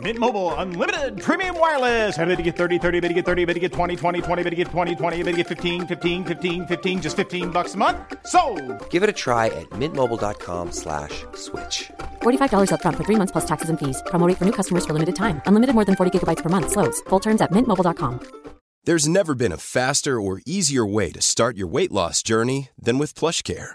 Mint Mobile unlimited premium wireless. Ready to get 30, 30, bit to get 30, bit to get 20, 20, 20, bit to get 20, 20, bit to get 15, 15, 15, 15 just 15 bucks a month. So, Give it a try at mintmobile.com slash switch. $45 upfront for three months plus taxes and fees. Promo rate for new customers for limited time. Unlimited more than 40 gigabytes per month. Slows. Full terms at mintmobile.com. There's never been a faster or easier way to start your weight loss journey than with PlushCare.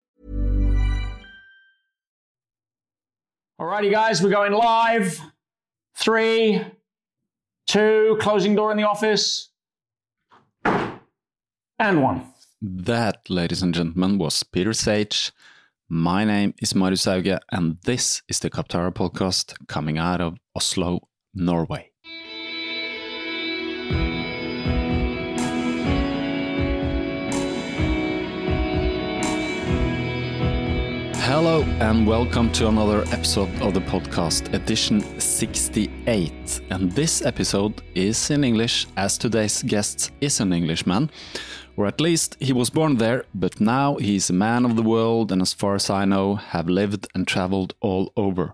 Alrighty, guys, we're going live. Three, two, closing door in the office, and one. That, ladies and gentlemen, was Peter Sage. My name is Marius Auge, and this is the Kaptara podcast coming out of Oslo, Norway. Hello, and welcome to another episode of the podcast, edition 68. And this episode is in English, as today's guest is an Englishman, or at least he was born there, but now he's a man of the world, and as far as I know, have lived and traveled all over.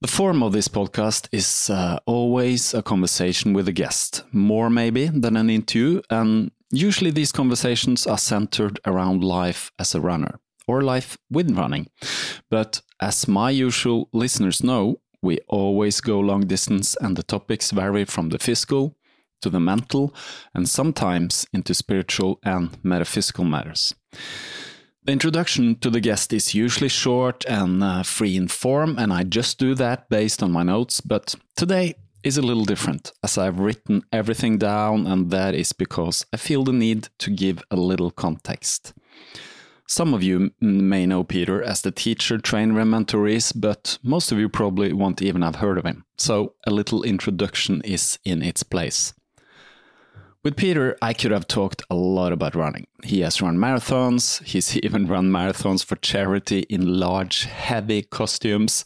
The form of this podcast is uh, always a conversation with a guest, more maybe than an interview, and usually these conversations are centered around life as a runner or life with running. But as my usual listeners know, we always go long distance and the topics vary from the physical to the mental and sometimes into spiritual and metaphysical matters. The introduction to the guest is usually short and uh, free in form, and I just do that based on my notes. But today is a little different, as I've written everything down, and that is because I feel the need to give a little context. Some of you may know Peter as the teacher, trainer, and mentor is, but most of you probably won't even have heard of him. So a little introduction is in its place. With Peter, I could have talked a lot about running. He has run marathons, he's even run marathons for charity in large, heavy costumes,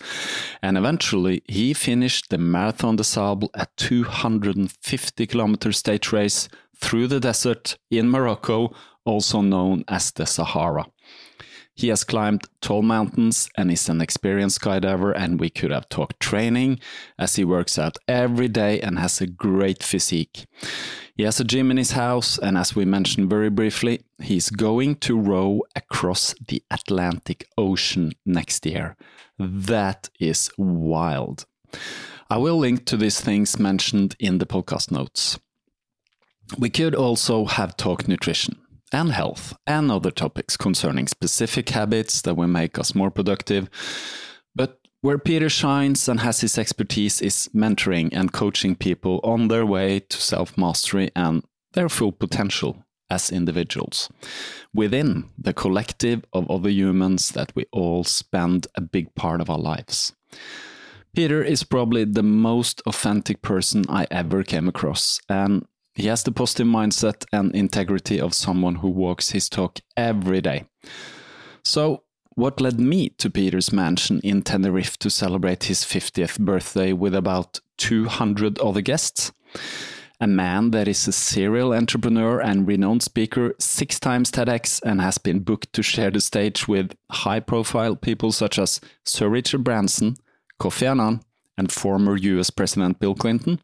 and eventually he finished the Marathon des Sables, a 250 kilometer stage race through the desert in Morocco, also known as the Sahara. He has climbed tall mountains and is an experienced skydiver, and we could have talked training as he works out every day and has a great physique. He has a gym in his house, and as we mentioned very briefly, he's going to row across the Atlantic Ocean next year. That is wild. I will link to these things mentioned in the podcast notes. We could also have talked nutrition and health and other topics concerning specific habits that will make us more productive. But where Peter shines and has his expertise is mentoring and coaching people on their way to self mastery and their full potential as individuals within the collective of other humans that we all spend a big part of our lives. Peter is probably the most authentic person I ever came across, and he has the positive mindset and integrity of someone who walks his talk every day. So, what led me to Peter's mansion in Tenerife to celebrate his 50th birthday with about 200 other guests? A man that is a serial entrepreneur and renowned speaker, six times TEDx, and has been booked to share the stage with high profile people such as Sir Richard Branson, Kofi Annan, and former US President Bill Clinton.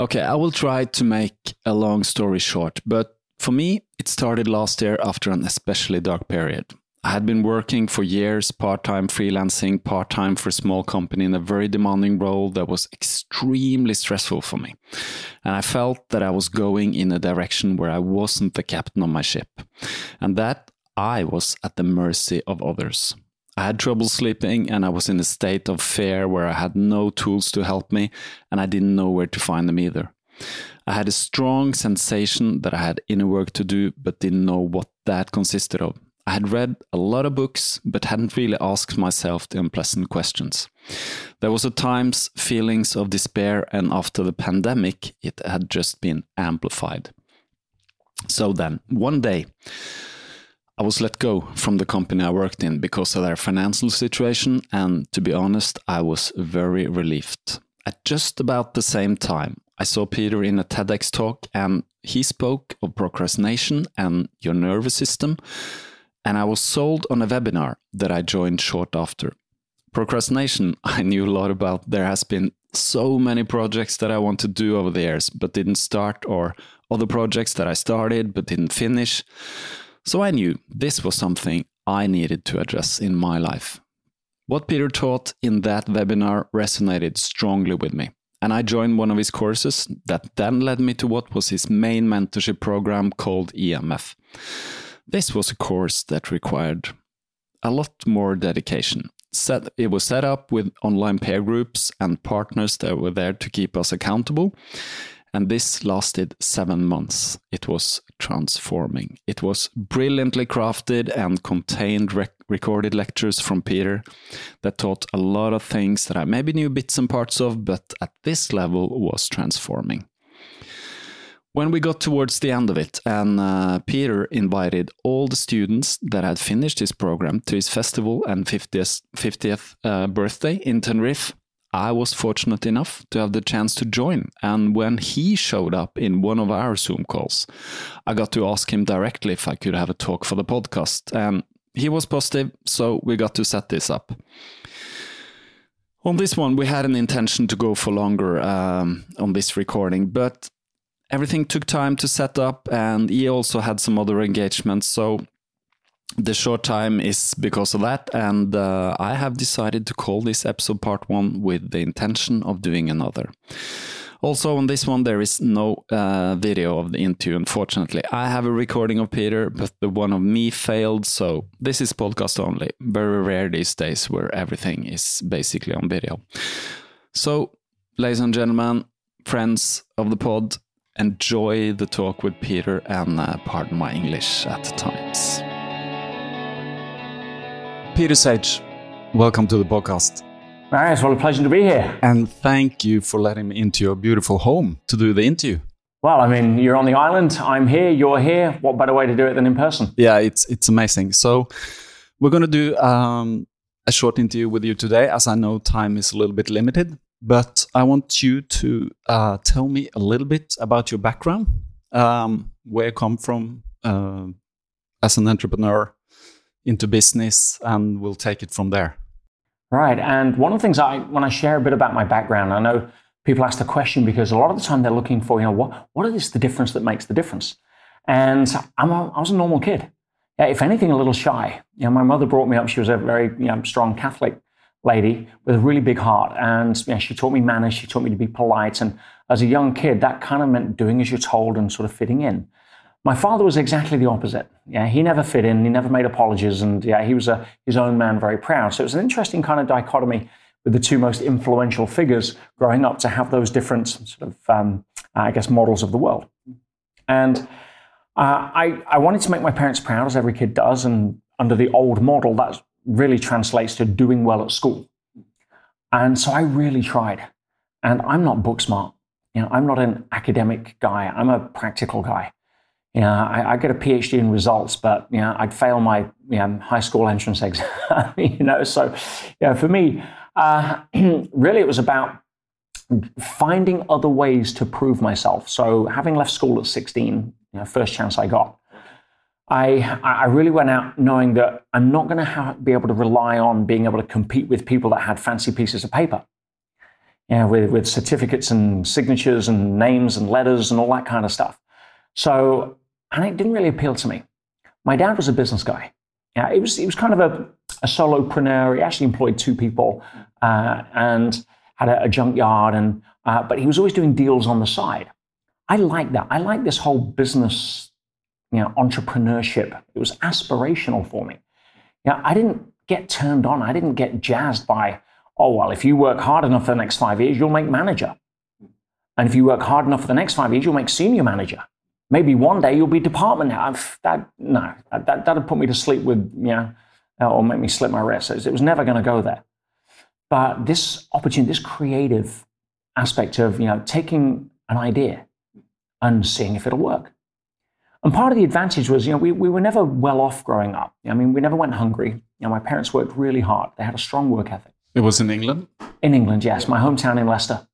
Okay, I will try to make a long story short, but for me, it started last year after an especially dark period. I had been working for years, part time freelancing, part time for a small company in a very demanding role that was extremely stressful for me. And I felt that I was going in a direction where I wasn't the captain of my ship, and that I was at the mercy of others. I had trouble sleeping and I was in a state of fear where I had no tools to help me and I didn't know where to find them either. I had a strong sensation that I had inner work to do, but didn't know what that consisted of. I had read a lot of books, but hadn't really asked myself the unpleasant questions. There was at times feelings of despair, and after the pandemic, it had just been amplified. So then, one day, I was let go from the company I worked in because of their financial situation, and to be honest, I was very relieved. At just about the same time, I saw Peter in a TEDx talk, and he spoke of procrastination and your nervous system and I was sold on a webinar that I joined short after. Procrastination, I knew a lot about. There has been so many projects that I want to do over the years but didn't start, or other projects that I started but didn't finish. So I knew this was something I needed to address in my life. What Peter taught in that webinar resonated strongly with me, and I joined one of his courses that then led me to what was his main mentorship program called EMF. This was a course that required a lot more dedication. Set, it was set up with online peer groups and partners that were there to keep us accountable. And this lasted seven months. It was transforming. It was brilliantly crafted and contained rec recorded lectures from Peter that taught a lot of things that I maybe knew bits and parts of, but at this level was transforming. When we got towards the end of it, and uh, Peter invited all the students that had finished his program to his festival and 50th, 50th uh, birthday in Tenerife, I was fortunate enough to have the chance to join. And when he showed up in one of our Zoom calls, I got to ask him directly if I could have a talk for the podcast. And he was positive, so we got to set this up. On this one, we had an intention to go for longer um, on this recording, but everything took time to set up, and he also had some other engagements. So the short time is because of that, and uh, I have decided to call this episode part one with the intention of doing another. Also, on this one, there is no uh, video of the interview, unfortunately. I have a recording of Peter, but the one of me failed, so this is podcast only. Very rare these days where everything is basically on video. So, ladies and gentlemen, friends of the pod, enjoy the talk with Peter and uh, pardon my English at times. Peter Sage, welcome to the podcast. Marius, what a pleasure to be here. And thank you for letting me into your beautiful home to do the interview. Well, I mean, you're on the island, I'm here, you're here. What better way to do it than in person? Yeah, it's it's amazing. So we're going to do um, a short interview with you today, as I know time is a little bit limited. But I want you to uh, tell me a little bit about your background, um, where you come from uh, as an entrepreneur into business, and we'll take it from there. Right. And one of the things I, when I share a bit about my background, I know people ask the question because a lot of the time they're looking for, you know, what, what is the difference that makes the difference? And I'm a, I was a normal kid. If anything, a little shy. You know, my mother brought me up. She was a very you know, strong Catholic lady with a really big heart. And you know, she taught me manners, she taught me to be polite. And as a young kid, that kind of meant doing as you're told and sort of fitting in. My father was exactly the opposite. Yeah, he never fit in, he never made apologies, and yeah, he was a, his own man, very proud. So it was an interesting kind of dichotomy with the two most influential figures growing up to have those different sort of, um, I guess, models of the world. And uh, I, I wanted to make my parents proud, as every kid does, and under the old model, that really translates to doing well at school. And so I really tried. And I'm not book smart. You know, I'm not an academic guy. I'm a practical guy. You know, I, I get a PhD in results, but you know, I'd fail my you know, high school entrance exam. you know, so yeah, for me, uh, really, it was about finding other ways to prove myself. So, having left school at 16, you know, first chance I got, I, I really went out knowing that I'm not going to be able to rely on being able to compete with people that had fancy pieces of paper. yeah, with, with certificates and signatures and names and letters and all that kind of stuff. So, and it didn't really appeal to me. My dad was a business guy. Yeah, it was, he was kind of a, a solopreneur. He actually employed two people uh, and had a, a junkyard, and, uh, but he was always doing deals on the side. I like that. I like this whole business, you know, entrepreneurship. It was aspirational for me. Yeah, I didn't get turned on. I didn't get jazzed by, oh, well, if you work hard enough for the next five years, you'll make manager. And if you work hard enough for the next five years, you'll make senior manager. Maybe one day you'll be department head. That, no, that, that, that'd put me to sleep with, you know, or make me slip my wrist. It was never going to go there. But this opportunity, this creative aspect of, you know, taking an idea and seeing if it'll work. And part of the advantage was, you know, we, we were never well off growing up. I mean, we never went hungry. You know, my parents worked really hard. They had a strong work ethic. It was in England? In England, yes. My hometown in Leicester.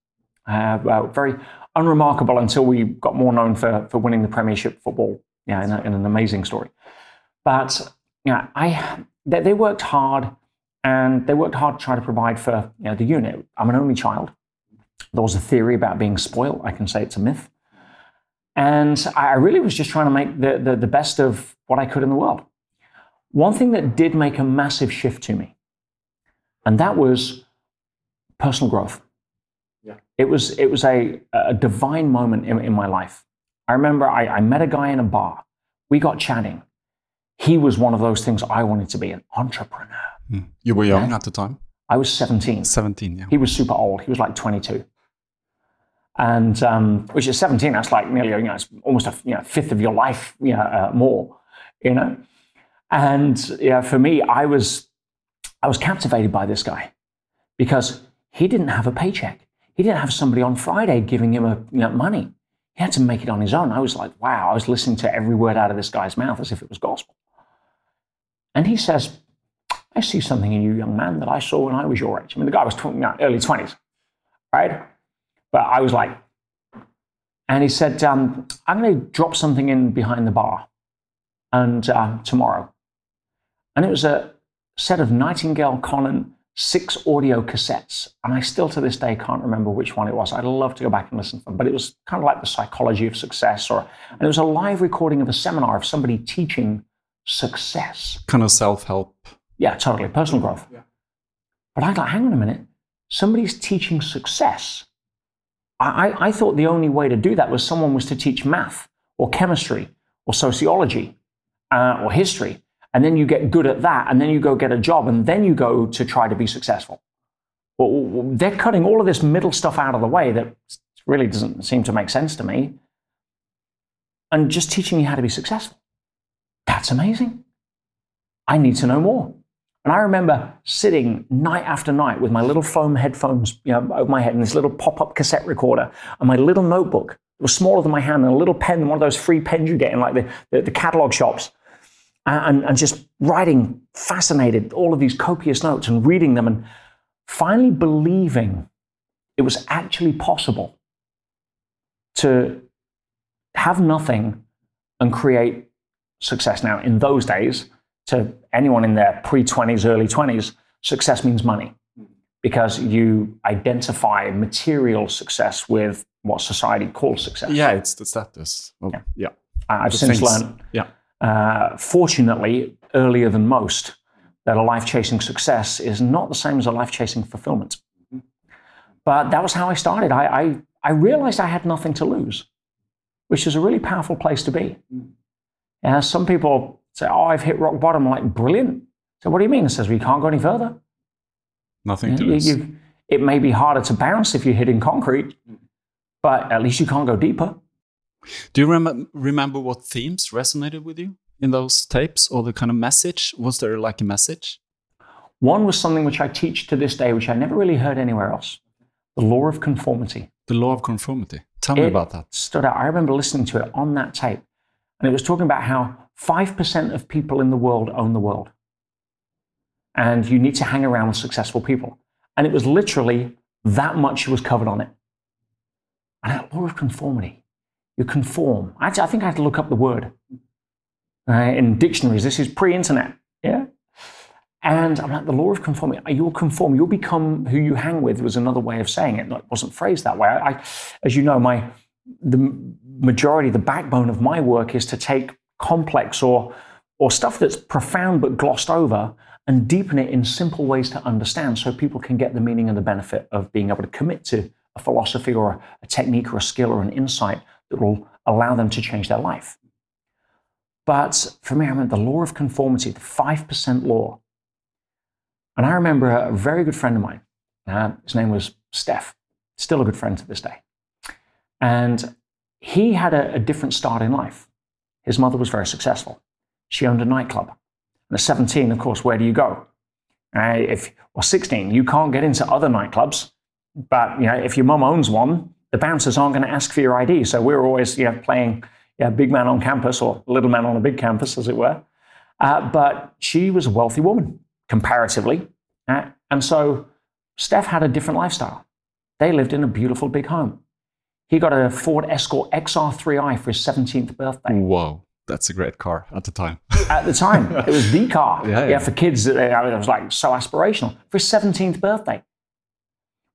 Uh, well, very unremarkable until we got more known for, for winning the Premiership football, yeah, in, a, in an amazing story. But, know, I, they, they, worked hard and they worked hard to try to provide for you know, the unit. I'm an only child. There was a theory about being spoiled. I can say it's a myth. And I really was just trying to make the, the, the best of what I could in the world. One thing that did make a massive shift to me, and that was personal growth. Yeah. It was, it was a, a divine moment in, in my life. I remember I, I met a guy in a bar. We got chatting. He was one of those things I wanted to be an entrepreneur. Mm. You were young yeah. at the time? I was 17. 17, yeah. He was super old. He was like 22 and um, which is 17 that's like nearly you know it's almost a you know, fifth of your life you know, uh, more you know and yeah for me i was i was captivated by this guy because he didn't have a paycheck he didn't have somebody on friday giving him a you know, money. He had to make it on his own. I was like wow i was listening to every word out of this guy's mouth as if it was gospel. And he says i see something in you young man that i saw when i was your age. I mean the guy was 20, you early 20s right? But I was like, and he said, um, I'm going to drop something in behind the bar and uh, tomorrow. And it was a set of Nightingale Conant six audio cassettes. And I still to this day can't remember which one it was. I'd love to go back and listen to them. But it was kind of like the psychology of success, or and it was a live recording of a seminar of somebody teaching success. Kind of self-help. Yeah, totally. Personal growth. Yeah. But I thought, hang on a minute. Somebody's teaching success I, I thought the only way to do that was someone was to teach math or chemistry or sociology uh, or history. And then you get good at that, and then you go get a job, and then you go to try to be successful. Well, they're cutting all of this middle stuff out of the way that really doesn't seem to make sense to me and just teaching you how to be successful. That's amazing. I need to know more. And I remember sitting night after night with my little foam headphones you know, over my head and this little pop up cassette recorder and my little notebook. It was smaller than my hand and a little pen, one of those free pens you get in like the, the, the catalog shops. And, and just writing, fascinated, all of these copious notes and reading them and finally believing it was actually possible to have nothing and create success. Now, in those days, to anyone in their pre 20s, early 20s, success means money because you identify material success with what society calls success. Yeah, it's the status. Well, yeah. yeah. I've the since things. learned, yeah. Uh, fortunately, earlier than most, that a life chasing success is not the same as a life chasing fulfillment. But that was how I started. I, I, I, realized I had nothing to lose, which is a really powerful place to be. Uh, some people say, oh, I've hit rock bottom. I'm like, brilliant. So what do you mean? It says, we can't go any further. Nothing to lose. it may be harder to bounce if you're hitting concrete, but at least you can't go deeper. Do you rem remember what themes resonated with you in those tapes or the kind of message? Was there like a message? One was something which I teach to this day, which I never really heard anywhere else the law of conformity. The law of conformity. Tell me about that. Stood out. I remember listening to it on that tape, and it was talking about how 5% of people in the world own the world. And you need to hang around with successful people. And it was literally that much was covered on it. And that law of conformity. You conform. Actually, I think I had to look up the word uh, in dictionaries. This is pre internet. Yeah. And I'm like, the law of conformity, you'll conform, you'll become who you hang with was another way of saying it. It wasn't phrased that way. I, as you know, my the majority, the backbone of my work is to take complex or or stuff that's profound but glossed over and deepen it in simple ways to understand so people can get the meaning and the benefit of being able to commit to a philosophy or a, a technique or a skill or an insight that will allow them to change their life. But for me, I remember the law of conformity, the 5% law. And I remember a very good friend of mine, uh, his name was Steph, still a good friend to this day. And he had a, a different start in life. His mother was very successful. She owned a nightclub. And at 17, of course, where do you go? Uh, if or 16, you can't get into other nightclubs. But you know, if your mum owns one, the bouncers aren't going to ask for your ID. So we were always you know, playing yeah, big man on campus or little man on a big campus, as it were. Uh, but she was a wealthy woman, comparatively. Uh, and so Steph had a different lifestyle. They lived in a beautiful big home. He got a Ford Escort XR3i for his 17th birthday. Whoa, that's a great car at the time. at the time, it was the car. Yeah, yeah. yeah for kids, it was like so aspirational. For his 17th birthday,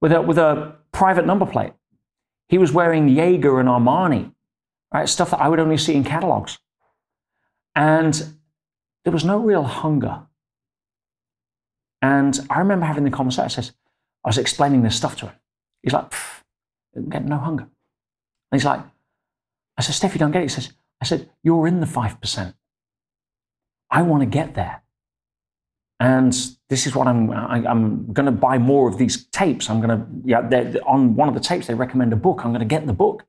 with a, with a private number plate. He was wearing Jaeger and Armani, right? Stuff that I would only see in catalogs. And there was no real hunger. And I remember having the conversation. I, says, I was explaining this stuff to him. He's like, get no hunger. And he's like, I said, Steph, you don't get it. He says, I said, you're in the 5%. I want to get there. And this is what I'm, I, am i am going to buy more of these tapes. I'm going to, yeah, on one of the tapes, they recommend a book. I'm going to get the book.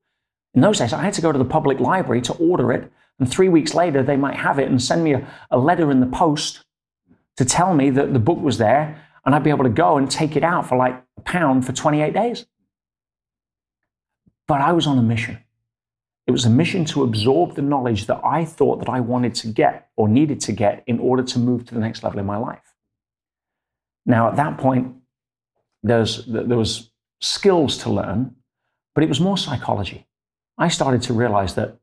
In those days, I had to go to the public library to order it. And three weeks later, they might have it and send me a, a letter in the post to tell me that the book was there. And I'd be able to go and take it out for like a pound for 28 days. But I was on a mission. It was a mission to absorb the knowledge that I thought that I wanted to get or needed to get in order to move to the next level in my life. Now, at that point, there's, there was skills to learn, but it was more psychology. I started to realize that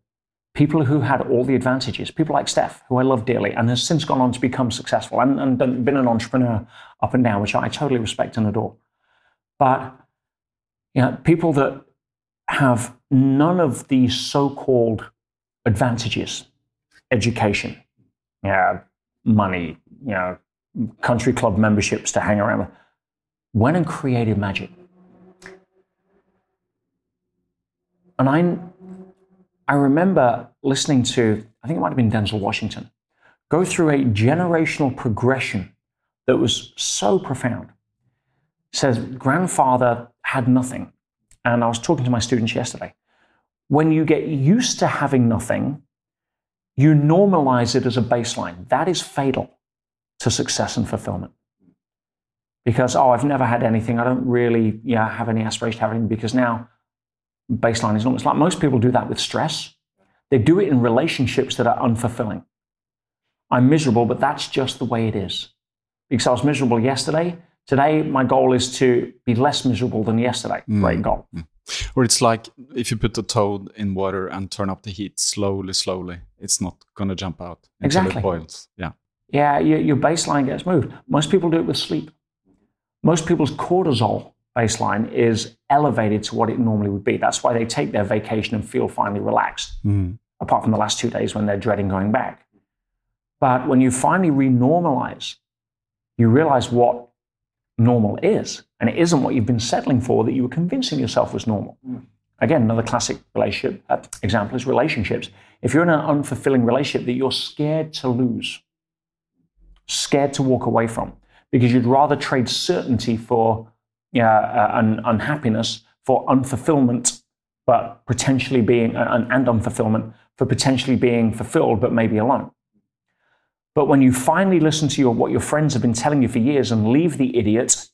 people who had all the advantages, people like Steph, who I love dearly and has since gone on to become successful and, and been an entrepreneur up and down, which I totally respect and adore. But you know, people that have none of these so-called advantages. Education yeah money you know country club memberships to hang around with, went and created magic. And i i remember listening to i think it might have been denzel washington go through a generational progression that was so profound. Says grandfather had nothing and I was talking to my students yesterday. When you get used to having nothing, you normalize it as a baseline. That is fatal to success and fulfillment. Because, oh, I've never had anything. I don't really yeah, have any aspiration to have anything because now baseline is normal. Like most people do that with stress. They do it in relationships that are unfulfilling. I'm miserable, but that's just the way it is. Because I was miserable yesterday, Today, my goal is to be less miserable than yesterday. Mm. Great goal. Mm. Or it's like if you put a toad in water and turn up the heat slowly, slowly, it's not going to jump out until exactly. it boils. Yeah. Yeah, your, your baseline gets moved. Most people do it with sleep. Most people's cortisol baseline is elevated to what it normally would be. That's why they take their vacation and feel finally relaxed, mm. apart from the last two days when they're dreading going back. But when you finally renormalize, you realize what normal is. And it isn't what you've been settling for that you were convincing yourself was normal. Mm. Again, another classic relationship uh, example is relationships. If you're in an unfulfilling relationship that you're scared to lose, scared to walk away from, because you'd rather trade certainty for uh, uh, unhappiness for unfulfillment, but potentially being, uh, and unfulfillment for potentially being fulfilled, but maybe alone. But when you finally listen to your, what your friends have been telling you for years and leave the idiot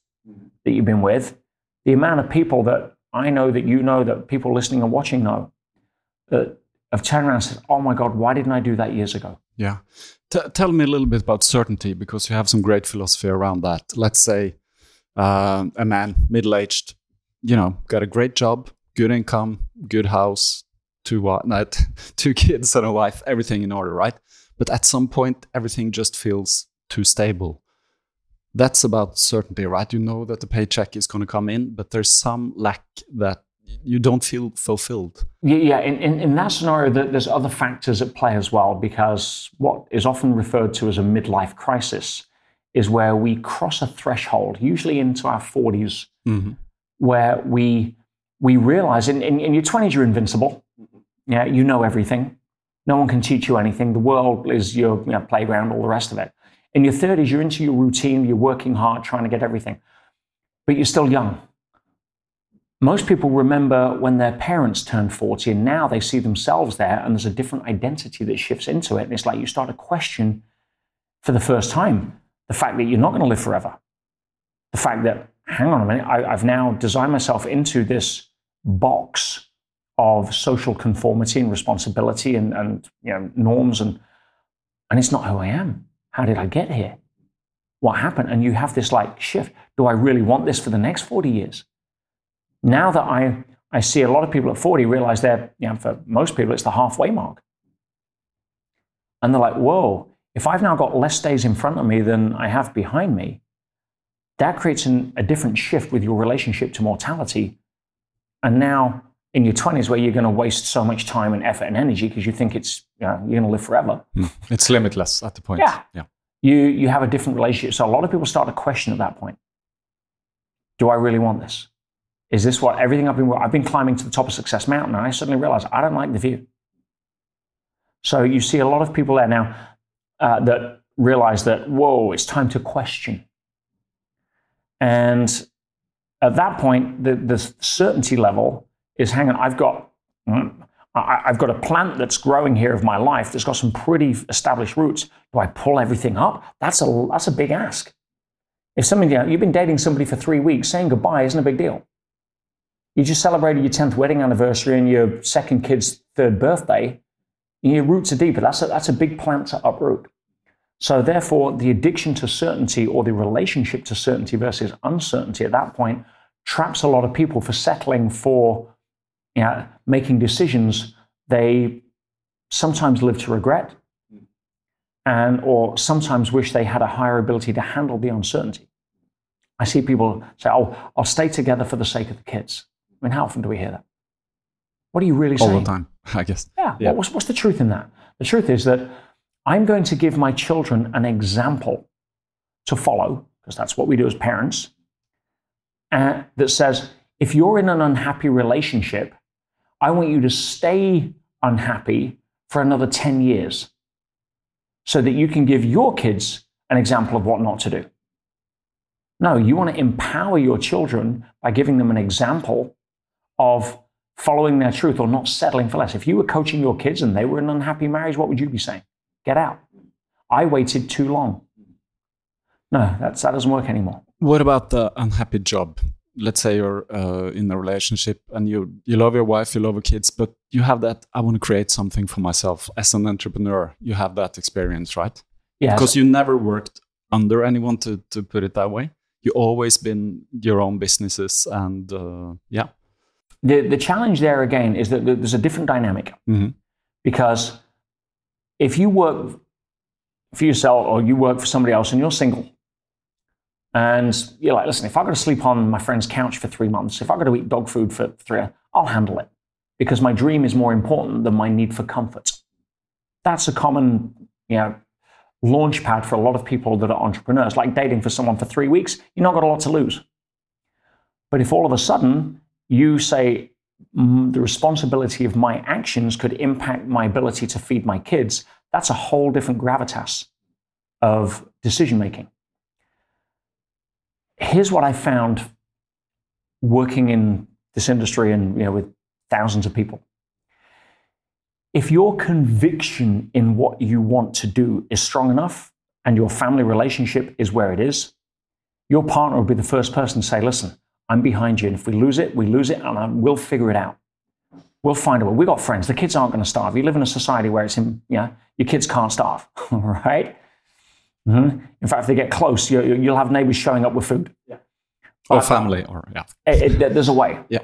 that you've been with, the amount of people that I know that you know that people listening and watching know that have turned around and said, "Oh my God, why didn't I do that years ago?" Yeah, T tell me a little bit about certainty because you have some great philosophy around that. Let's say uh, a man, middle-aged, you know, got a great job, good income, good house, two not two kids and a wife, everything in order, right? But at some point, everything just feels too stable. that's about certainty, right? You know that the paycheck is going to come in, but there's some lack that you don't feel fulfilled. Yeah, in, in, in that scenario, there's other factors at play as well, because what is often referred to as a midlife crisis is where we cross a threshold, usually into our 40s, mm-hmm. where we we realize in, in, in, your 20s you're invincible. Yeah, you know everything. No one can teach you anything. The world is your you know, playground, all the rest of it. In your 30s, you're into your routine, you're working hard, trying to get everything, but you're still young. Most people remember when their parents turned 40 and now they see themselves there and there's a different identity that shifts into it. And it's like you start to question for the first time the fact that you're not going to live forever. The fact that, hang on a minute, I, have now designed myself into this box of social conformity and responsibility and, and you know, norms, and, and it's not who I am. How did I get here? What happened? And you have this like shift. Do I really want this for the next 40 years? Now that I, I see a lot of people at 40 realize they're, you know, for most people, it's the halfway mark. And they're like, whoa, if I've now got less days in front of me than I have behind me, that creates an, a different shift with your relationship to mortality. And now in your 20s, where you're going to waste so much time and effort and energy because you think it's, you know, you're going to live forever. Mm. It's limitless at the point. Yeah. yeah. You, you have a different relationship. So a lot of people start to question at that point Do I really want this? Is this what everything I've been, I've been climbing to the top of Success Mountain and I suddenly realize I don't like the view. So you see a lot of people there now uh, that realize that, whoa, it's time to question. And at that point, the, the certainty level is hang on, I've got, mm, I've got a plant that's growing here of my life that's got some pretty established roots. Do I pull everything up? That's a, that's a big ask. If somebody, you you've been dating somebody for three weeks, saying goodbye isn't a big deal. You just celebrated your 10th wedding anniversary and your second kid's third birthday your roots are deeper. That's a, that's a big plant to uproot. So, therefore, the addiction to certainty or the relationship to certainty versus uncertainty at that point traps a lot of people for settling for you know, making decisions they sometimes live to regret and or sometimes wish they had a higher ability to handle the uncertainty. I see people say, "Oh, I'll stay together for the sake of the kids." I mean, how often do we hear that? What are you really saying? All the time, I guess. Yeah. yeah. What's, what's the truth in that? The truth is that I'm going to give my children an example to follow, because that's what we do as parents, uh, that says, if you're in an unhappy relationship, I want you to stay unhappy for another 10 years so that you can give your kids an example of what not to do. No, you want to empower your children by giving them an example of following their truth or not settling for less. If you were coaching your kids and they were in an unhappy marriage, what would you be saying? Get out. I waited too long. No, that's, that doesn't work anymore. What about the unhappy job? Let's say you're uh, in a relationship and you, you love your wife, you love your kids, but you have that, I want to create something for myself. As an entrepreneur, you have that experience, right? Yeah. Because you never worked under anyone, to, to put it that way. You always been your own businesses and uh, yeah. The, the challenge there again is that there's a different dynamic mm-hmm. because if you work for yourself or you work for somebody else and you're single and you're like, listen, if I've got to sleep on my friend's couch for three months, if I've got to eat dog food for three, I'll handle it because my dream is more important than my need for comfort. That's a common, you know, launch pad for a lot of people that are entrepreneurs. Like dating for someone for three weeks, you've not got a lot to lose. But if all of a sudden you say mm, the responsibility of my actions could impact my ability to feed my kids, that's a whole different gravitas of decision making. Here's what I found working in this industry and you know with thousands of people. If your conviction in what you want to do is strong enough and your family relationship is where it is, your partner will be the first person to say, listen, I'm behind you. And if we lose it, we lose it and we'll figure it out. We'll find a way. We've got friends. The kids aren't going to starve. You live in a society where it's, in, know, your kids can't starve, right? Mm-hmm. In fact, if they get close, you, will have neighbors showing up with food. Yeah. Or family, or yeah. It, it, there's a way. Yeah.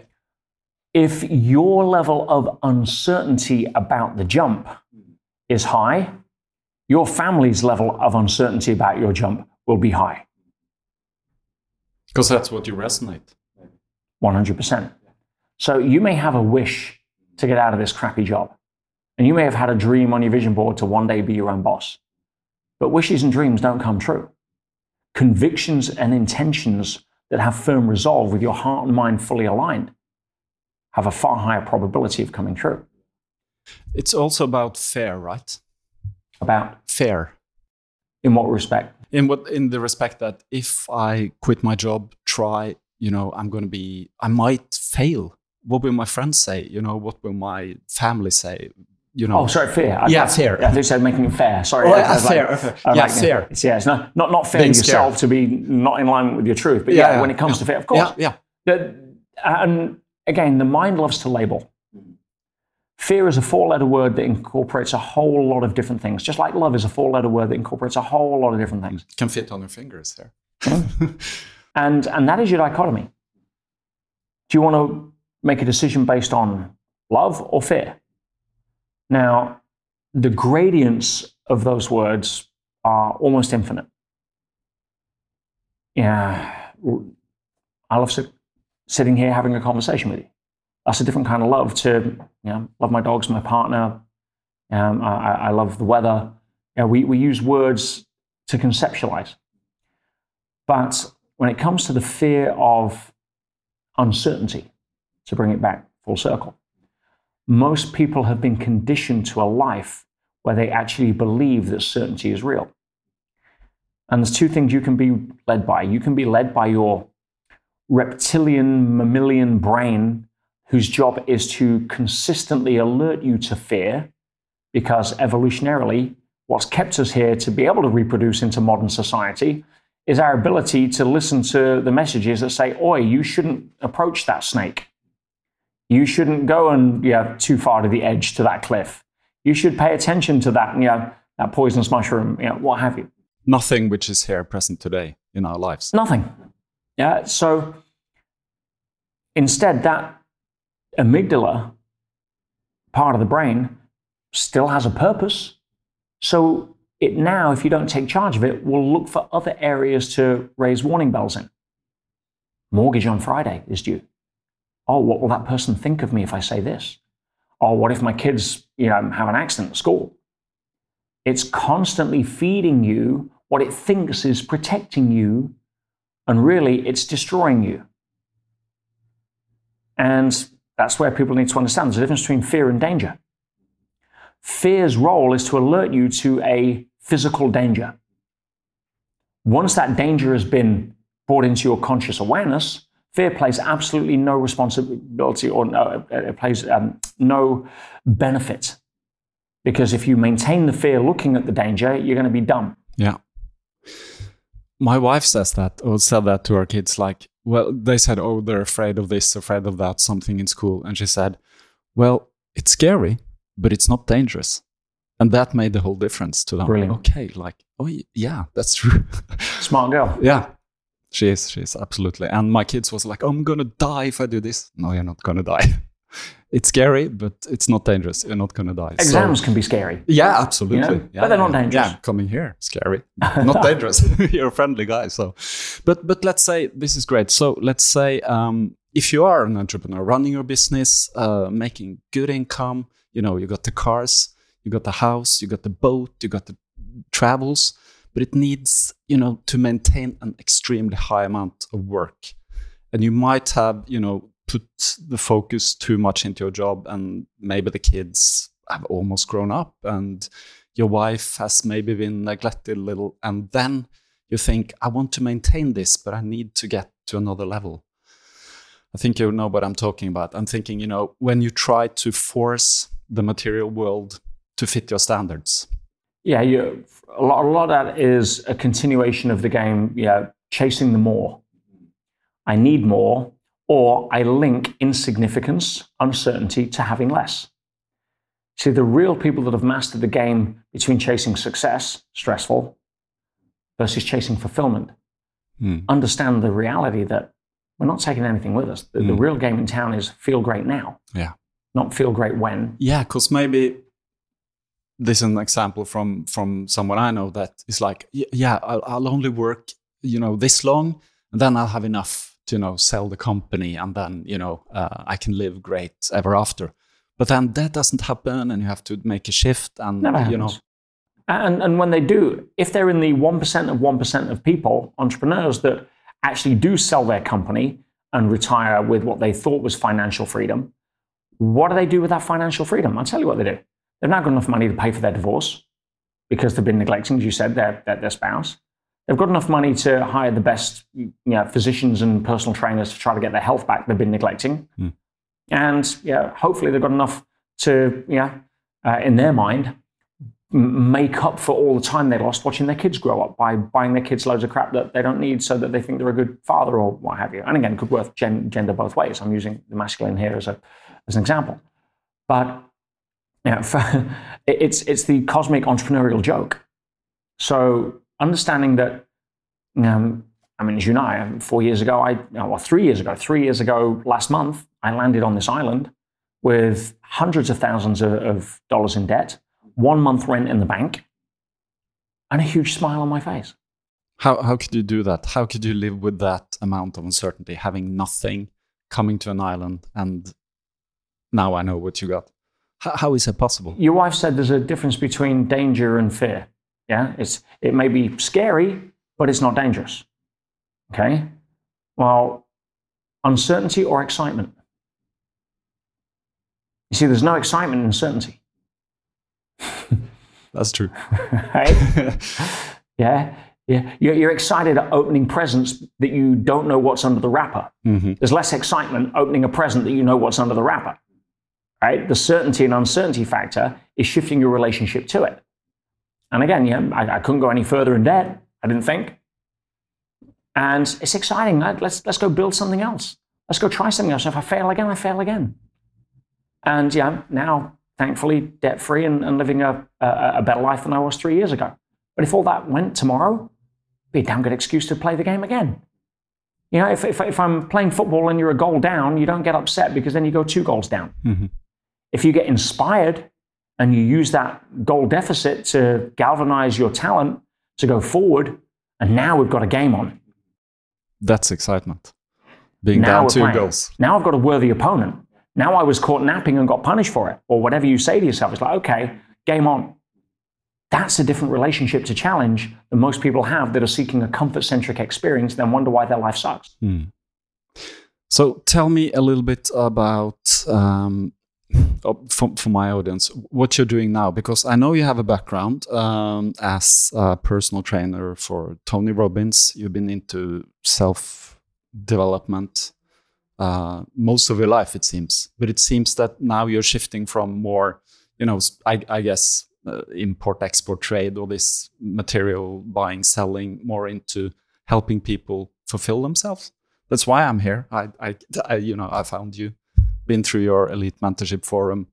If your level of uncertainty about the jump is high, your family's level of uncertainty about your jump will be high. Because that's what you resonate. 100%. So you may have a wish to get out of this crappy job. And you may have had a dream on your vision board to one day be your own boss. But wishes and dreams don't come true. Convictions and intentions that have firm resolve with your heart and mind fully aligned have a far higher probability of coming true. It's also about fair, right? About Fair. in what respect? In what in the respect that if I quit my job, try, you know, I'm gonna be I might fail. What will my friends say? You know, what will my family say? You know Oh, sorry, fair. I- Yeah, fair. I think you said making it fair. Sorry. Oh, yeah, was like- fair. Yeah, like- fair. It's, yeah, it's not, not, not fair Being yourself scared. to be not in line with your truth. But Yeah, yeah, yeah, when it comes to fair, of course. Yeah, yeah. The- and again, the mind loves to label. Fear is a four letter word that incorporates a whole lot of different things, just like love is a four letter word that incorporates a whole lot of different things. Can fit on your fingers there. Hmm. And, and that is your dichotomy. Do you want to make a decision based on love or fear? Now, the gradients of those words are almost infinite. Yeah, I love sit, sitting here having a conversation with you. That's a different kind of love to, you know, love my dogs, my partner. Um, I, I love the weather. Yeah, we, we use words to conceptualize. But when it comes to the fear of uncertainty, to bring it back full circle, most people have been conditioned to a life where they actually believe that certainty is real. And there's two things you can be led by. You can be led by your reptilian mammalian brain, whose job is to consistently alert you to fear, because evolutionarily, what's kept us here to be able to reproduce into modern society is our ability to listen to the messages that say, Oi, you shouldn't approach that snake. You shouldn't go and yeah, too far to the edge to that cliff. You should pay attention to that, you know, that poisonous mushroom, you know, what have you. Nothing which is here present today in our lives. Nothing. Yeah. So instead, that amygdala part of the brain still has a purpose. So it now, if you don't take charge of it, will look for other areas to raise warning bells in. Mortgage on Friday is due. Oh, what will that person think of me if I say this? Or what if my kids, you know, have an accident at school? It's constantly feeding you what it thinks is protecting you, and really it's destroying you. And that's where people need to understand there's a difference between fear and danger. Fear's role is to alert you to a physical danger. Once that danger has been brought into your conscious awareness, fear plays absolutely no responsibility or no, it plays um, no benefit. Because if you maintain the fear looking at the danger, you're going to be dumb. Yeah. My wife says that, or said that to her kids. Like, well, they said, oh, they're afraid of this, afraid of that, something in school. And she said, well, it's scary, but it's not dangerous. And that made the whole difference to them. Brilliant. Okay, like, oh, yeah, that's true. Smart girl. yeah, she is. She is, absolutely. And my kids was like, I'm going to die if I do this. No, you're not going to die. it's scary, but it's not dangerous. You're not going to die. So- Exams can be scary. yeah, absolutely. You know, yeah, but they're not dangerous. Yeah, coming here, scary. not dangerous. You're a friendly guy. So, but but let's say this is great. So let's say um, if you are an entrepreneur, running your business, uh, making good income, you know, you got the cars, you got the house, you got the boat, you got the travels, but it needs you know to maintain an extremely high amount of work, and you might have you know put the focus too much into your job, and maybe the kids have almost grown up and your wife has maybe been neglected a little. And then you think i want to maintain this but i need to get to another level. I think you know what i'm talking about. I'm thinking you know when you try to force the material world to fit your standards Yeah, you, a, lot, a lot of that is a continuation of the game, yeah, chasing the more. I need more, or I link insignificance, uncertainty to having less. See, the real people that have mastered the game between chasing success, stressful, versus chasing fulfillment, Hmm. understand the reality that we're not taking anything with us. The, the Hmm. real game in town is feel great now, yeah not feel great when. yeah because maybe this is an example from from someone i know that is like yeah I'll, I'll only work you know this long and then I'll have enough to you know sell the company, and then you know uh, I can live great ever after. But then that doesn't happen, and you have to make a shift, and Never you know. And, and when they do, if they're in the 1% of 1% of people, entrepreneurs that actually do sell their company and retire with what they thought was financial freedom, what do they do with that financial freedom? I'll tell you what they do. They've not got enough money to pay for their divorce because they've been neglecting, as you said, their, their, their spouse. They've got enough money to hire the best you know, physicians and personal trainers to try to get their health back they've been neglecting. And yeah, hopefully they've got enough to, yeah, uh, in their mind, m- make up for all the time they lost watching their kids grow up by buying their kids loads of crap that they don't need so that they think they're a good father or what have you. And again, could work gen- gender both ways. I'm using the masculine here as, a, as an example. But yeah, for, it's, it's the cosmic entrepreneurial joke. So understanding that, um, I mean, as you know, I- four years ago, I, well, three years ago, three years ago last month, I landed on this island with hundreds of thousands of, of dollars in debt, one month rent in the bank, and a huge smile on my face. How how could you do that? How could you live with that amount of uncertainty, having nothing, coming to an island, and now I know what you got? How, how is that possible? Your wife said there's a difference between danger and fear. Yeah, it's it may be scary, but it's not dangerous. Okay, well, uncertainty or excitement. You see, there's no excitement in uncertainty. That's true. right? yeah, yeah. You're, you're excited at opening presents that you don't know what's under the wrapper. Mhm. There's less excitement opening a present that you know what's under the wrapper. Right? The certainty and uncertainty factor is shifting your relationship to it. And again, yeah, I, I couldn't go any further in debt. I didn't think. And it's exciting. Let- Let's let's go build something else. Let's go try something else. If I fail again, I fail again. And yeah, now thankfully debt free and, and living a, a, a better life than I was three years ago. But if all that went tomorrow, be a damn good excuse to play the game again. You know, if, if, if I'm playing football and you're a goal down, you don't get upset because then you go two goals down. Mhm. If you get inspired and you use that goal deficit to galvanize your talent to go forward, and now we've got a game on. That's excitement. Being now down two playing. goals. Now I've got a worthy opponent. Now I was caught napping and got punished for it, or whatever you say to yourself. It's like, okay, game on. That's a different relationship to challenge than most people have that are seeking a comfort centric experience, then wonder why their life sucks. So tell me a little bit about um, for, for my audience what you're doing now because I know you have a background um, as a personal trainer for Tony Robbins. You've been into self development uh, most of your life, it seems. But it seems that now you're shifting from more, you know, I guess uh, import export trade or this material buying selling more into helping people fulfill themselves that's why I'm here. I, I, I, you know, I found you, been through your elite mentorship forum,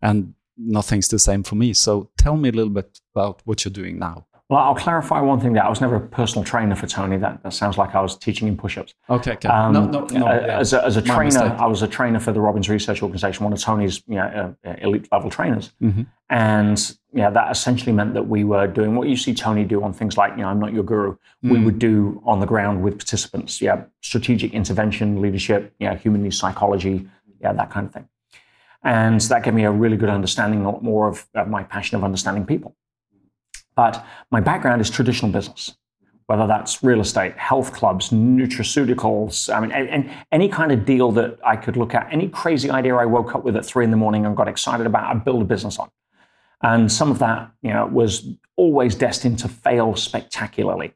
and nothing's the same for me. So tell me a little bit about what you're doing now. Well, I'll clarify one thing there. I was never a personal trainer for Tony. That, that sounds like I was teaching him push ups. Okay, okay. Um, no, no, no. uh, yeah. As a, as a trainer, mistake. I was a trainer for the Robbins Research Organization, one of Tony's you know, uh, elite level trainers. Mhm. And yeah, that essentially meant that we were doing what you see Tony do on things like, you know, I'm not your guru. We Mm. would do on the ground with participants. Yeah, strategic intervention, leadership, yeah, human needs psychology, yeah, that kind of thing. And that gave me a really good understanding, a lot more of, of my passion of understanding people. But my background is traditional business, whether that's real estate, health clubs, nutraceuticals. I mean, and any kind of deal that I could look at, any crazy idea I woke up with at three in the morning and got excited about, I'd build a business on. And some of that, you know, was always destined to fail spectacularly.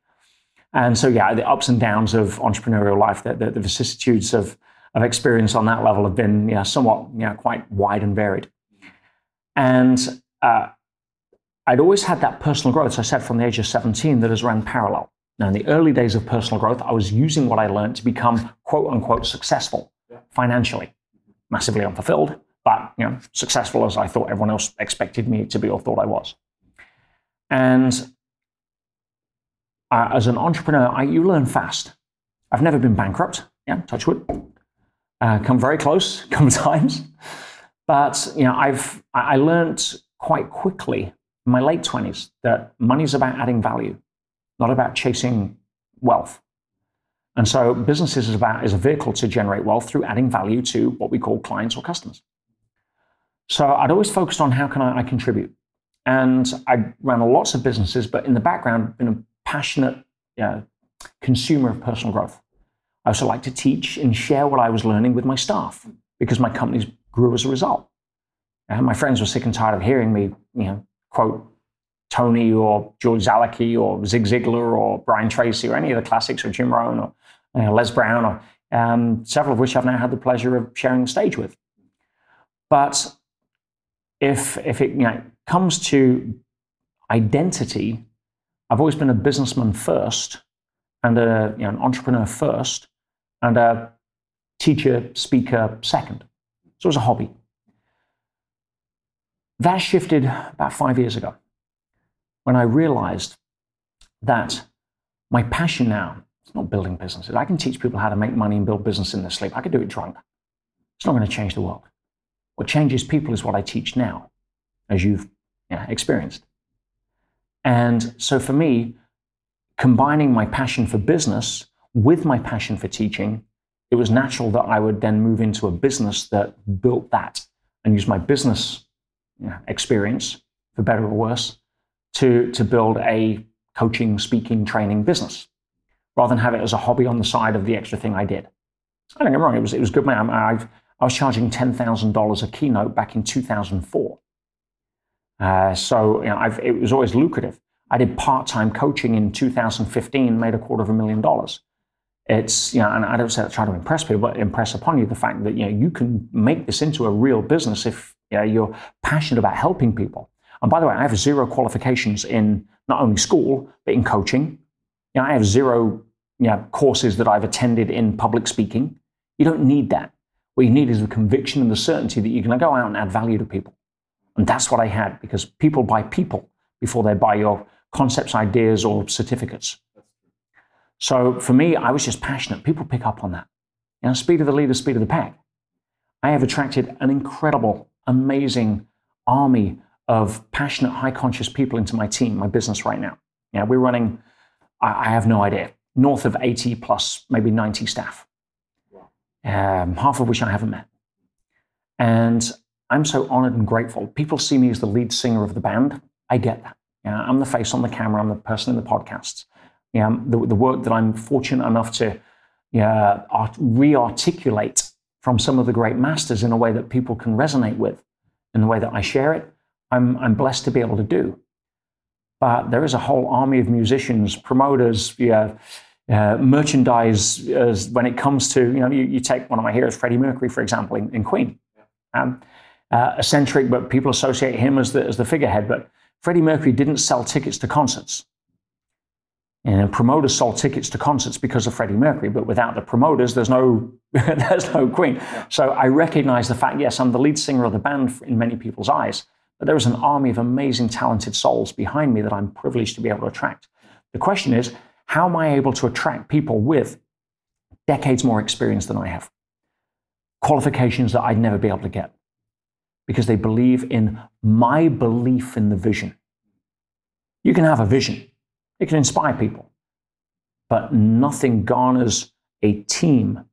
And so, yeah, the ups and downs of entrepreneurial life, the, the, the vicissitudes of, of experience on that level have been, you know, somewhat, you know, quite wide and varied. And uh, I'd always had that personal growth, as I said, from the age of 17 that has ran parallel. Now, in the early days of personal growth, I was using what I learned to become quote unquote successful financially, massively unfulfilled, but you know, successful as I thought everyone else expected me to be or thought I was. And uh, as an entrepreneur, I, you learn fast. I've never been bankrupt. Yeah, touch wood. Uh, come very close, of times. But you know, I've I learned quite quickly in my late twenties that money's about adding value, not about chasing wealth. And so businesses is about is a vehicle to generate wealth through adding value to what we call clients or customers. So I'd always focused on how can I, I contribute. And I ran lots of businesses, but in the background, been a passionate uh, consumer of personal growth. I also like to teach and share what I was learning with my staff because my companies grew as a result. And my friends were sick and tired of hearing me, you know, quote Tony or George Zalucki or Zig Ziglar or Brian Tracy or any of the classics or Jim Rohn or you know, Les Brown or um, several of which I've now had the pleasure of sharing the stage with. But if if it you know, comes to identity, I've always been a businessman first and a, you know, an entrepreneur first and a teacher, speaker second. So it was a hobby. That shifted about five years ago when I realized that my passion now is not building businesses. I can teach people how to make money and build business in their sleep. I could do it drunk. It's not going to change the world. What changes people is what I teach now, as you've yeah, experienced. And so for me, combining my passion for business with my passion for teaching, it was natural that I would then move into a business that built that and use my business experience, for better or worse, to, to build a coaching, speaking, training business rather than have it as a hobby on the side of the extra thing I did. I don't get wrong, it was, it was good. Man, I, I was charging $10,000 a keynote back in 2004. Uh, so you know, it was always lucrative. I did part-time coaching in 2015, made a quarter of a million dollars. It's you know, and I don't say that try to impress people, but impress upon you the fact that you know you can make this into a real business if you know, you're passionate about helping people. And by the way, I have zero qualifications in not only school but in coaching. You know, I have zero you know, courses that I've attended in public speaking. You don't need that. What you need is the conviction and the certainty that you're going to go out and add value to people. And that's what I had because people buy people before they buy your concepts, ideas, or certificates. So for me, I was just passionate. People pick up on that. You know, speed of the leader, speed of the pack. I have attracted an incredible, amazing army of passionate, high conscious people into my team, my business right now. Yeah, we're running, I, have no idea, north of 80 plus maybe 90 staff, um, half of which I haven't met. And I'm so honored and grateful. People see me as the lead singer of the band. I get that. Yeah, I'm the face on the camera. I'm the person in the podcasts. Yeah, the, the work that I'm fortunate enough to art, re-articulate from some of the great masters in a way that people can resonate with, in the way that I share it. I'm, I'm blessed to be able to do. But there is a whole army of musicians, promoters, yeah, uh, merchandise. As when it comes to you know, you, you, take one of my heroes, Freddie Mercury, for example, in, in Queen. Um, uh, eccentric, but people associate him as the, as the figurehead. But Freddie Mercury didn't sell tickets to concerts. And promoters sold tickets to concerts because of Freddie Mercury, but without the promoters, there's no, there's no Queen. So I recognize the fact, yes, I'm the lead singer of the band in many people's eyes, but there is an army of amazing, talented souls behind me that I'm privileged to be able to attract. The question is, how am I able to attract people with decades more experience than I have? Qualifications that I'd never be able to get because they believe in my belief in the vision. You can have a vision, it can inspire people, but nothing garners a team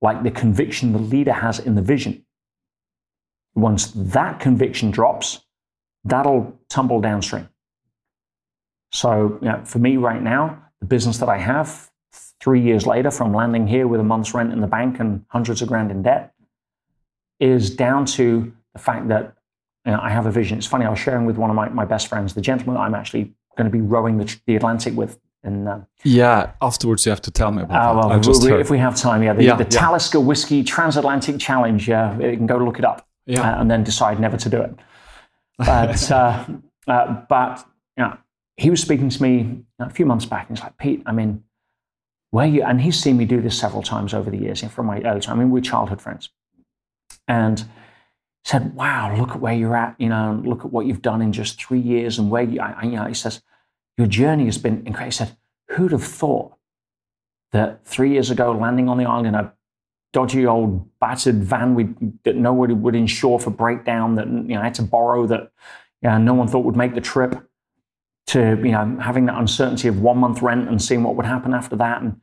like the conviction the leader has in the vision. Once that conviction drops, that'll tumble downstream. So, you know, for me right now, the business that I have, three years later, from landing here with a month's rent in the bank and hundreds of grand in debt, is down to the fact that you know, I have a vision. It's funny, I was sharing with one of my, my best friends, the gentleman I'm actually going to be rowing the, the Atlantic with. In, uh, yeah, afterwards you have to tell me about uh, well, we, if we have time, yeah, the, yeah, the yeah. Talisker Whisky Transatlantic Challenge. Yeah, you can go look it up yeah. Uh, and then decide never to do it. But, uh, uh, but you know, he was speaking to me a few months back, and he's like, Pete, I mean, where you, and he's seen me do this several times over the years you know, from my early time. I mean, we're childhood friends. And said, "Wow, look at where you're at. You know, look at what you've done in just three years, and where you." I, you know, he says, "Your journey has been incredible." He said, "Who'd have thought that three years ago, landing on the island in a dodgy old battered van we, that nobody would insure for breakdown, that you know I had to borrow, that you know, no one thought would make the trip." To you know, having that uncertainty of one month rent and seeing what would happen after that, and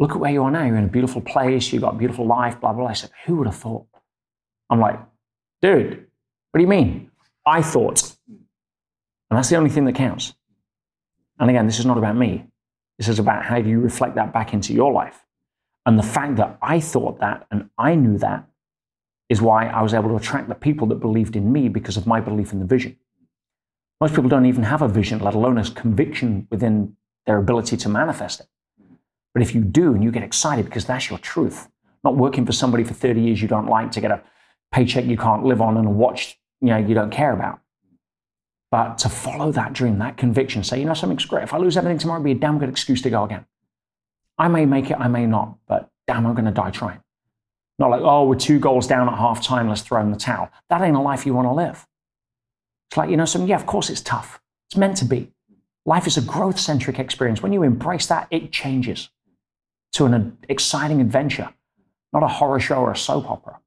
look at where you are now. You're in a beautiful place. You've got a beautiful life, blah, blah, blah. I said, who would have thought? I'm like, dude, what do you mean? I thought. And that's the only thing that counts. And again, this is not about me. This is about how you reflect that back into your life. And the fact that I thought that and I knew that is why I was able to attract the people that believed in me because of my belief in the vision. Most people don't even have a vision, let alone a conviction within their ability to manifest it. But if you do and you get excited because that's your truth, not working for somebody for 30 years you don't like to get a paycheck you can't live on and a watch you know you don't care about. But to follow that dream, that conviction, say, you know, something's great. If I lose everything tomorrow, it'd be a damn good excuse to go again. I may make it, I may not, but damn, I'm going to die trying. Not like, oh, we're two goals down at half time, let's throw in the towel. That ain't a life you want to live. It's like, you know, something, yeah, of course it's tough. It's meant to be. Life is a growth centric experience. When you embrace that, it changes to an uh, exciting adventure, not a horror show or a soap opera.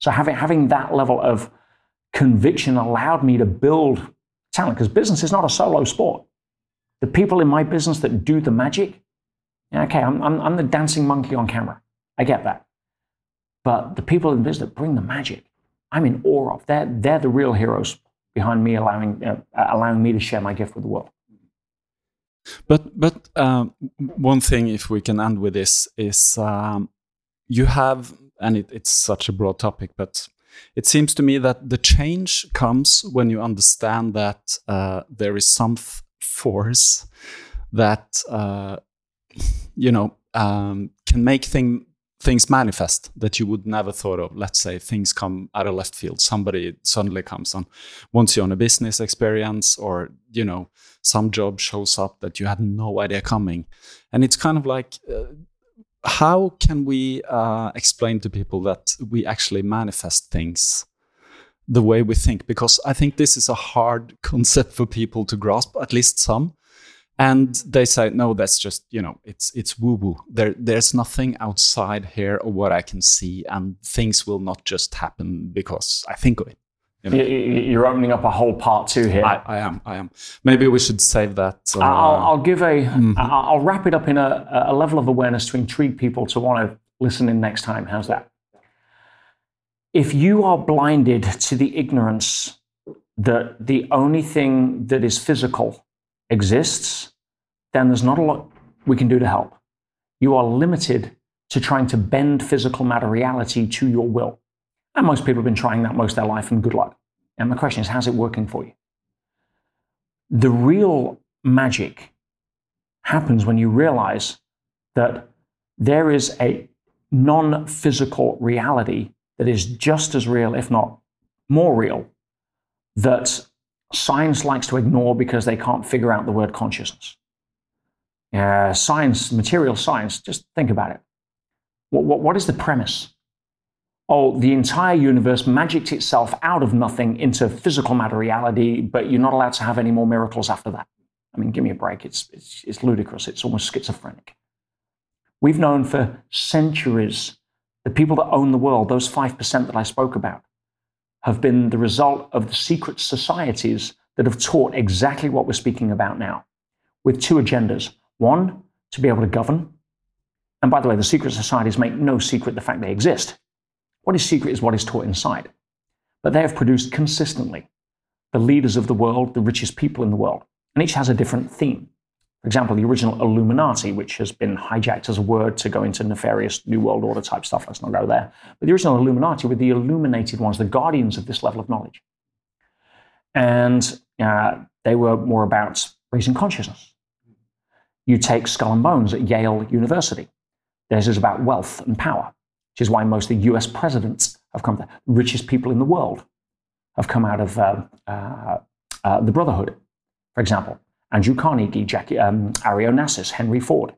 So having, having that level of conviction allowed me to build talent because business is not a solo sport. The people in my business that do the magic, okay, I'm, I'm, I'm the dancing monkey on camera. I get that. But the people in the business that bring the magic, I'm in awe of. They're, they're the real heroes behind me, allowing, uh, allowing me to share my gift with the world. But but um, one thing, if we can end with this, is um, you have, and it, it's such a broad topic, but it seems to me that the change comes when you understand that uh, there is some force that uh, you know um, can make thing, things manifest that you would never thought of. Let's say things come out of left field. Somebody suddenly comes on, wants you on a business experience, or you know some job shows up that you had no idea coming, and it's kind of like. Uh, how can we uh, explain to people that we actually manifest things the way we think? Because I think this is a hard concept for people to grasp, at least some. And they say, no, that's just you know, it's it's woo woo. There, there's nothing outside here of what I can see, and things will not just happen because I think of it. You? You're opening up a whole part two here. I, I am. I am. Maybe we should save that. Uh, I'll, I'll, give a. Mm-hmm. I'll wrap it up in a, a level of awareness to intrigue people to want to listen in next time. How's that? If you are blinded to the ignorance that the only thing that is physical exists, then there's not a lot we can do to help. You are limited to trying to bend physical matter reality to your will. And most people have been trying that most of their life, and good luck. And the question is, how's it working for you? The real magic happens when you realize that there is a non physical reality that is just as real, if not more real, that science likes to ignore because they can't figure out the word consciousness. Uh, science, material science, just think about it. What, what, what is the premise? Oh, the entire universe magicked itself out of nothing into physical matter reality, but you're not allowed to have any more miracles after that. I mean, give me a break. It's, it's, it's ludicrous. It's almost schizophrenic. We've known for centuries the people that own the world, those 5% that I spoke about, have been the result of the secret societies that have taught exactly what we're speaking about now, with two agendas. One, to be able to govern. And by the way, the secret societies make no secret the fact they exist. What is secret is what is taught inside. But they have produced consistently the leaders of the world, the richest people in the world, and each has a different theme. For example, the original Illuminati, which has been hijacked as a word to go into nefarious New World Order type stuff, let's not go there. But the original Illuminati were the illuminated ones, the guardians of this level of knowledge. And uh, they were more about raising consciousness. You take Skull and Bones at Yale University. Theirs is about wealth and power which is why most of the US presidents have come, the richest people in the world have come out of uh, uh, uh, the Brotherhood, for example. Andrew Carnegie, Jackie, um, Ari Onassis, Henry Ford,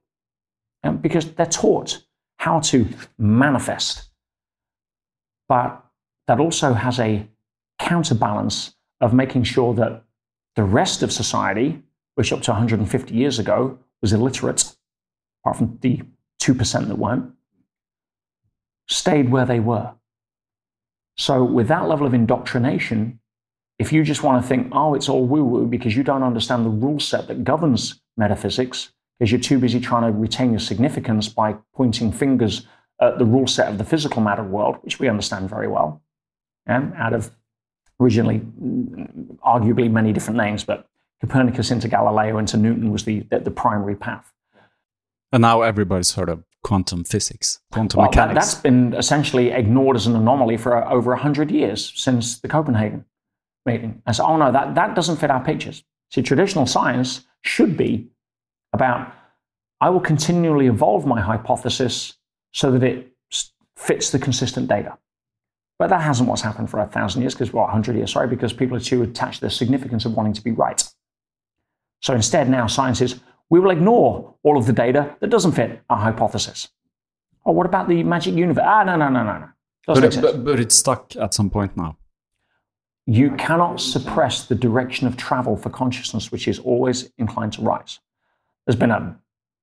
um, because they're taught how to manifest. But that also has a counterbalance of making sure that the rest of society, which up to 150 years ago was illiterate, apart from the 2% that weren't, stayed where they were. So, with that level of indoctrination, if you just want to think, oh, it's all woo woo because you don't understand the rule set that governs metaphysics, because you're too busy trying to retain your significance by pointing fingers at the rule set of the physical matter world, which we understand very well, and out of originally mm, arguably many different names, but Copernicus into Galileo into Newton was the, the, the primary path. And now everybody's heard of quantum physics, quantum well, mechanics. That, has been essentially ignored as an anomaly for uh, over 100 years since the Copenhagen meeting. And so, oh no, that, that doesn't fit our pictures. See, traditional science should be about I will continually evolve my hypothesis so that it fits the consistent data. But that hasn't what's happened for a thousand years, because well, 100 years, sorry, because people are too attached to the significance of wanting to be right. So instead, now science is we will ignore all of the data that doesn't fit our hypothesis. Oh, what about the magic universe? Ah, no, no, no, no, no. But, it, but, but it's stuck at some point now. You cannot suppress the direction of travel for consciousness, which is always inclined to rise. There's been a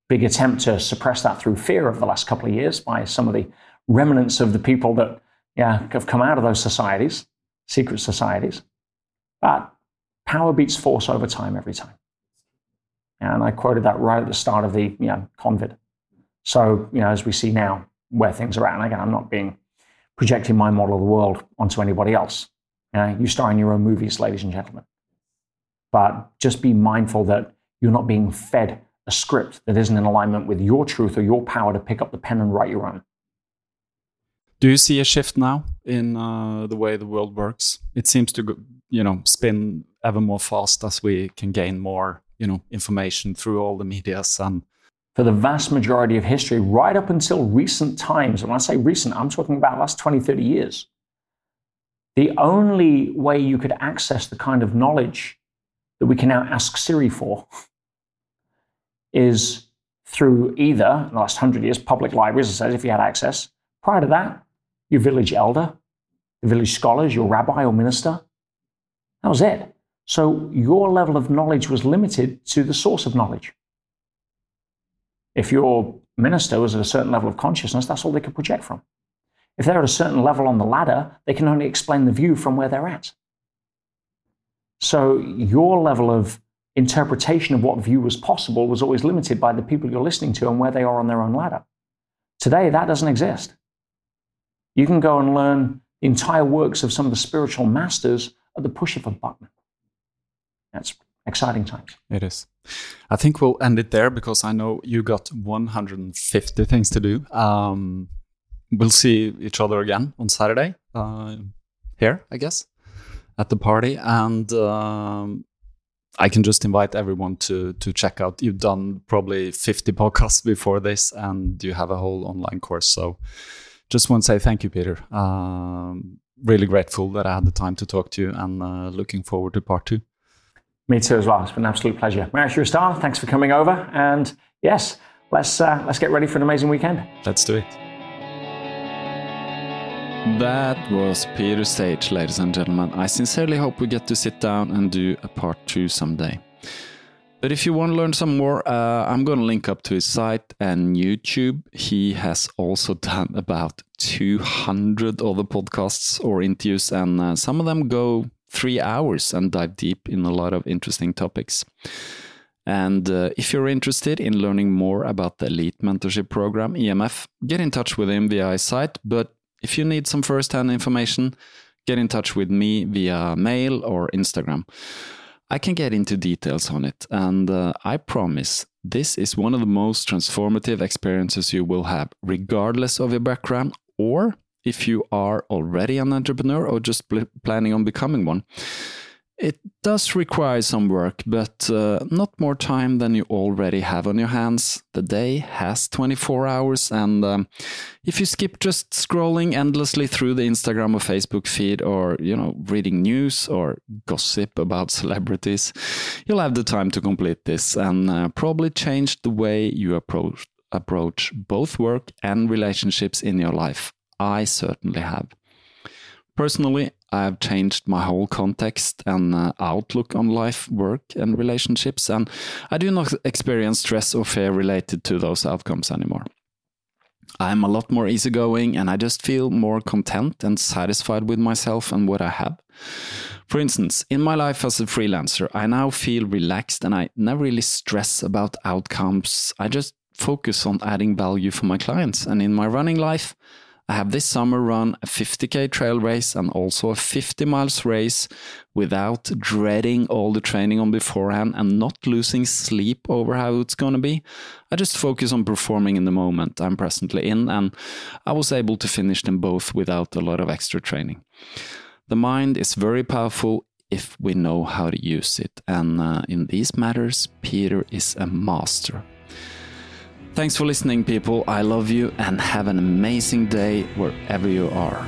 big attempt to suppress that through fear over the last couple of years by some of the remnants of the people that yeah, have come out of those societies, secret societies. But power beats force over time every time. And I quoted that right at the start of the you know, COVID. So, you know, as we see now where things are at, and again, I'm not being projecting my model of the world onto anybody else. You, know, you star in your own movies, ladies and gentlemen. But just be mindful that you're not being fed a script that isn't in alignment with your truth or your power to pick up the pen and write your own. Do you see a shift now in uh, the way the world works? It seems to, you know, spin ever more fast as we can gain more you know information through all the medias and for the vast majority of history right up until recent times and when i say recent i'm talking about last 20 30 years the only way you could access the kind of knowledge that we can now ask siri for is through either the last 100 years public libraries as I said if you had access. Prior to that your village elder the village scholars your rabbi or minister that was it so your level of knowledge was limited to the source of knowledge. If your minister was at a certain level of consciousness, that's all they could project from. If they're at a certain level on the ladder, they can only explain the view from where they're at. So your level of interpretation of what view was possible was always limited by the people you're listening to and where they are on their own ladder. Today, that doesn't exist. You can go and learn the entire works of some of the spiritual masters at the push of a button. That's exciting times. It is. I think we'll end it there because I know you got 150 things to do. Um, we'll see each other again on Saturday uh, here, I guess, at the party. And um, I can just invite everyone to to check out. You've done probably 50 podcasts before this, and you have a whole online course. So just want to say thank you, Peter. Um, really grateful that I had the time to talk to you, and uh, looking forward to part two. Me too as well. It's been an absolute pleasure. Marius, you're a star. Thanks for coming over. And yes, let's uh, let's get ready for an amazing weekend. Let's do it. That was Peter Sage, ladies and gentlemen. I sincerely hope we get to sit down and do a part two someday. But if you want to learn some more, uh, I'm going to link up to his site and YouTube. He has also done about 200 other podcasts or interviews, and uh, some of them go three hours and dive deep in a lot of interesting topics. And uh, if you're interested in learning more about the Elite Mentorship Program, EMF, get in touch with him via site. But if you need some first hand information, get in touch with me via mail or Instagram. I can get into details on it, and uh, I promise this is one of the most transformative experiences you will have, regardless of your background or if you are already an entrepreneur or just pl- planning on becoming one. It does require some work, but uh, not more time than you already have on your hands. The day has 24 hours, and um, if you skip just scrolling endlessly through the Instagram or Facebook feed, or you know, reading news or gossip about celebrities, you'll have the time to complete this and uh, probably change the way you approach approach both work and relationships in your life. I certainly have. Personally, I have changed my whole context and uh, outlook on life, work, and relationships, and I do not experience stress or fear related to those outcomes anymore. I'm a lot more easygoing and I just feel more content and satisfied with myself and what I have. For instance, in my life as a freelancer, I now feel relaxed and I never really stress about outcomes. I just focus on adding value for my clients. And in my running life, I have this summer run a 50k trail race and also a 50 miles race without dreading all the training on beforehand and not losing sleep over how it's going to be. I just focus on performing in the moment I'm presently in, and I was able to finish them both without a lot of extra training. The mind is very powerful if we know how to use it, and uh, in these matters, Peter is a master. Thanks for listening, people. I love you and have an amazing day wherever you are.